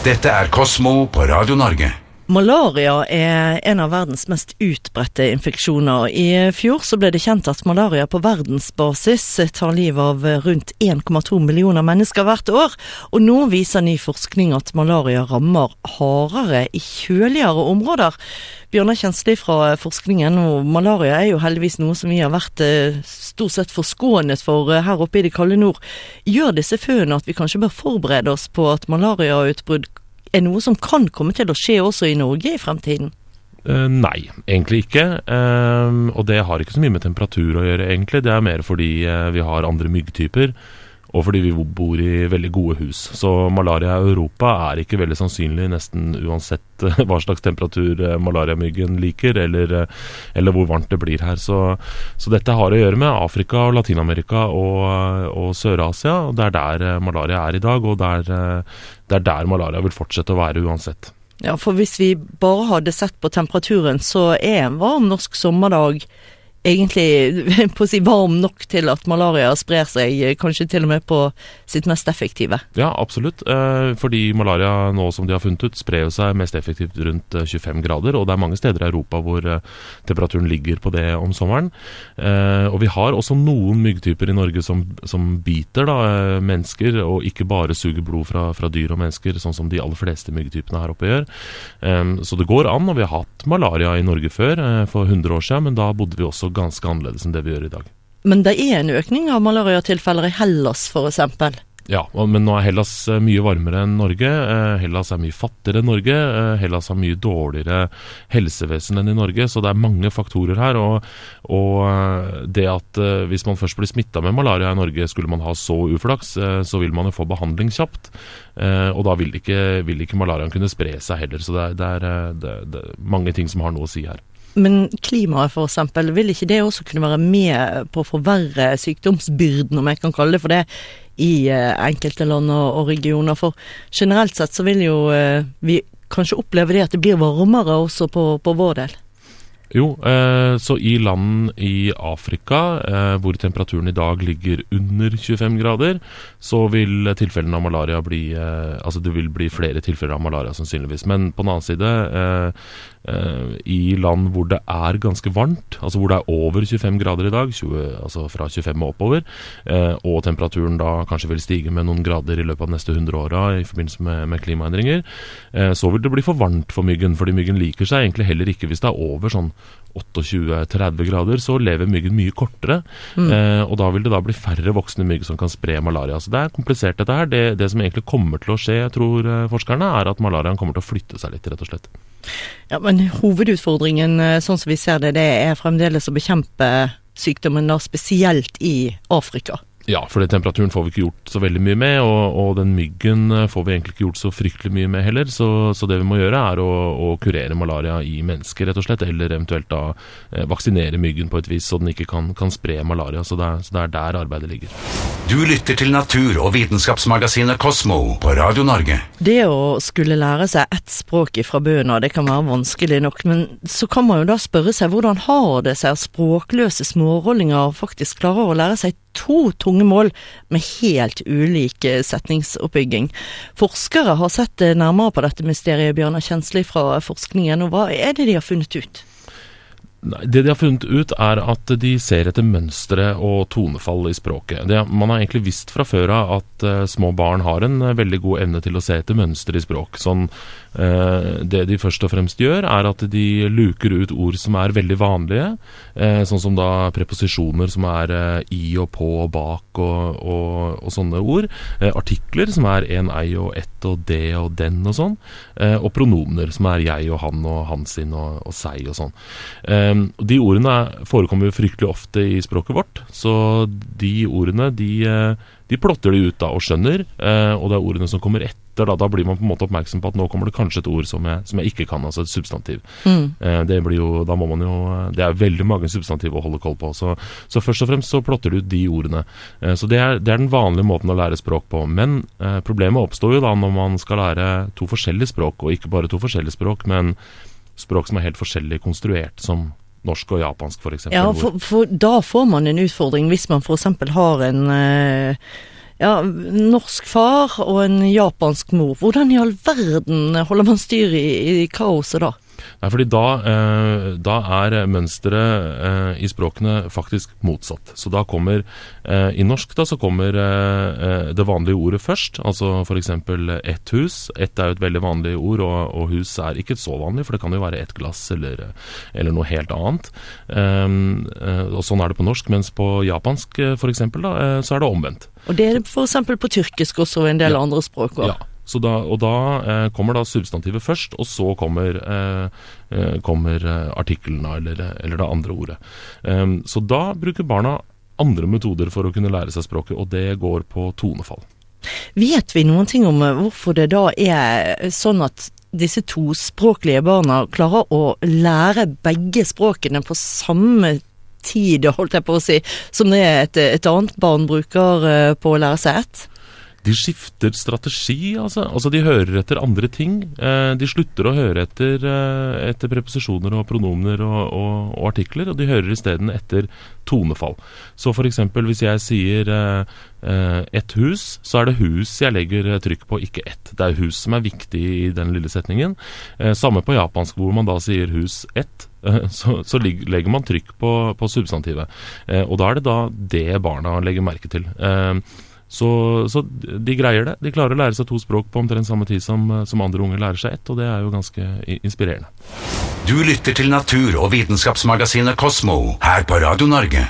Dette er Kosmo på Radio Norge. Malaria er en av verdens mest utbredte infeksjoner. I fjor så ble det kjent at malaria på verdensbasis tar livet av rundt 1,2 millioner mennesker hvert år. Og nå viser ny forskning at malaria rammer hardere i kjøligere områder. Bjørnar Kjensli fra forskningen, og malaria er jo heldigvis noe som vi har vært eh, stort sett forskånet for eh, her oppe i det kalde nord. Gjør disse føene at vi kanskje bør forberede oss på at malariautbrudd er noe som kan komme til å skje også i Norge i fremtiden? Uh, nei, egentlig ikke. Uh, og det har ikke så mye med temperatur å gjøre, egentlig. Det er mer fordi uh, vi har andre myggtyper, og fordi vi bor i veldig gode hus. Så malaria i Europa er ikke veldig sannsynlig nesten uansett hva slags temperatur malariamyggen liker, eller, eller, hvor varmt det blir her. Så, så, dette har å gjøre med Afrika, og Latin-Amerika og, og Sør-Asia. og Det er der malaria er i dag, og der det er der malaria vil fortsette å være uansett. Ja, for hvis vi bare hadde sett på temperaturen, så er en varm norsk sommerdag egentlig på å si varm nok til at malaria sprer seg, eh, kanskje til og med på sitt mest effektive? Ja, absolutt. Eh, fordi malaria nå som de har funnet ut, sprer seg mest effektivt rundt 25 eh, grader. Og det er mange steder i Europa hvor temperaturen ligger på det om sommeren. Og vi har også noen myggtyper i Norge som, som biter da, mennesker, og ikke bare suger blod fra, fra, dyr og mennesker, sånn som de aller fleste myggtypene her oppe gjør. Så det går an, og vi har hatt malaria i Norge før, for 100 år siden, men da bodde vi også ganske annerledes enn det vi gjør i dag. Men det er en økning av malariatilfeller i Hellas f.eks.? Ja, men nå er Hellas eh, mye varmere enn Norge. Eh, Hellas er mye fattigere enn Norge. Eh, Hellas har mye dårligere helsevesen enn i Norge, så det er mange faktorer her. Og, og det at hvis man først blir smitta med malaria i Norge, skulle man ha så uflaks, så vil man jo få behandling kjapt. Og da vil ikke, vil ikke malariaen kunne spre seg heller. Så det er, det, er, det, mange ting som har noe å si her. Men klimaet f.eks., vil ikke det også kunne være med på å forverre sykdomsbyrden, om jeg kan kalle det for det, i eh, enkelte land og, regioner? For generelt sett så vil jo eh, vi kanskje oppleve det at det blir varmere også på, på vår del? Jo, eh, så i land i Afrika eh, hvor temperaturen i dag ligger under 25 grader, så vil tilfellene av malaria bli eh, Altså det vil bli flere tilfeller av malaria sannsynligvis. Men på den annen side, eh, eh, i land hvor det er ganske varmt, altså hvor det er over 25 grader i dag, 20, altså fra 25 og oppover, eh, og temperaturen da kanskje vil stige med noen grader i løpet av de neste 100 åra i forbindelse med, med klimaendringer, så vil det bli for varmt for myggen. Fordi myggen liker seg egentlig heller ikke hvis det er over sånn 28-30 grader, så lever myggen mye kortere. Mm. Eh, og da vil det da bli færre voksne mygg som kan spre malaria. Så det er komplisert dette her. Det, det som egentlig kommer til å skje, tror eh, forskerne, er at malariaen kommer til å flytte seg litt, rett og slett. Ja, Men hovedutfordringen, eh, sånn som vi ser det, det er fremdeles å bekjempe sykdommen, da spesielt i Afrika. Ja, for temperaturen får vi ikke gjort så veldig mye med, og, og, den myggen eh, får vi egentlig ikke gjort så fryktelig mye med heller. Så, så det vi må gjøre, er å, å, kurere malaria i mennesker, rett og slett. Eller eventuelt da eh, vaksinere myggen på et vis, så den ikke kan, kan spre malaria. Så det, er, så det, er, der arbeidet ligger. Du lytter til natur- og vitenskapsmagasinet Kosmo på Radio Norge. Det å skulle lære seg ett språk fra bunnen av, det kan være vanskelig nok. Men så kan man jo da spørre seg hvordan har det seg at språkløse smårollinger faktisk klarer å lære seg to tunge mål med helt ulik eh, setningsoppbygging. Forskere har sett eh, nærmere på dette mysteriet, Bjørnar Kjensli fra forskningen, og hva er det de har funnet ut? Det de har funnet ut, er at de ser etter mønstre og tonefall i språket. Det, man har egentlig visst fra før av at uh, små barn har en uh, veldig god evne til å se etter mønstre i språk. Sånn uh, det de først og fremst gjør, er at de luker ut ord som er veldig vanlige, eh, sånn som da preposisjoner som er eh, i og på og bak og, og, og sånne ord. Artikler som er en, ei og ett og det og den og sånn. Og pronomener som er jeg og han og han sin og, og seg og sånn. De ordene forekommer jo fryktelig ofte i språket vårt, så de ordene de de plotter de ut da og skjønner, eh, og det er ordene som kommer etter. Da, da blir man på en måte oppmerksom på at nå kommer det kanskje et ord som jeg, som jeg ikke kan, altså et substantiv. Mm. Eh, det blir jo, jo, det er veldig mange substantiv å holde koll på. Så, så først og fremst så plotter du ut de ordene. Eh, så det er, det er, den vanlige måten å lære språk på. Men eh, problemet oppstår jo da når man skal lære to forskjellige språk, og ikke bare to forskjellige språk, men språk som er helt forskjellig konstruert, som norsk og japansk f.eks. Ja, for, for, da får man en utfordring hvis man f.eks. har en uh, ja, norsk far og en japansk mor. Hvordan i all verden holder man styr i, i kaoset da? Nei, fordi da, eh, da er mønsteret eh, i språkene faktisk motsatt. Så da kommer eh, I norsk da så kommer eh, eh, det vanlige ordet først, altså f.eks. ett hus. Ett er jo et veldig vanlig ord, og, og, hus er ikke så vanlig, for det kan jo være ett glass eller, eller, noe helt annet. Ehm, eh, og Sånn er det på norsk, mens på japansk f.eks. så er det omvendt. Og det er f.eks. på tyrkisk også, og en del ja. andre språk òg. Ja. Da, og da eh, kommer da substantivet først, og så kommer, eh, eh kommer eh, artikkelen eller, eller, det andre ordet. Um, så da bruker barna andre metoder for å kunne lære seg språket, og det går på tonefall. Vet vi noen ting om hvorfor det da er sånn at disse tospråklige barna klarer å lære begge språkene på samme tid, holdt jeg på å si, som det et, et annet barn bruker på å lære seg ett? De skifter strategi, altså. altså. De hører etter andre ting. Eh, de slutter å høre etter, eh, etter preposisjoner og pronomener og, og, og, artikler, og de hører isteden etter tonefall. Så f.eks. hvis jeg sier eh, ett hus, så er det hus jeg legger trykk på, ikke ett. Det er hus som er viktig i den lille setningen. Samme på japansk, hvor man da sier hus ett. Så, så, legger man trykk på, på substantivet. og da er det da det barna legger merke til. Eh, så, så, de greier det. De klarer å lære seg to språk på omtrent samme tid som, som andre unger lærer seg ett, og det er jo ganske inspirerende. Du lytter til natur- og vitenskapsmagasinet Kosmo her på Radio Norge.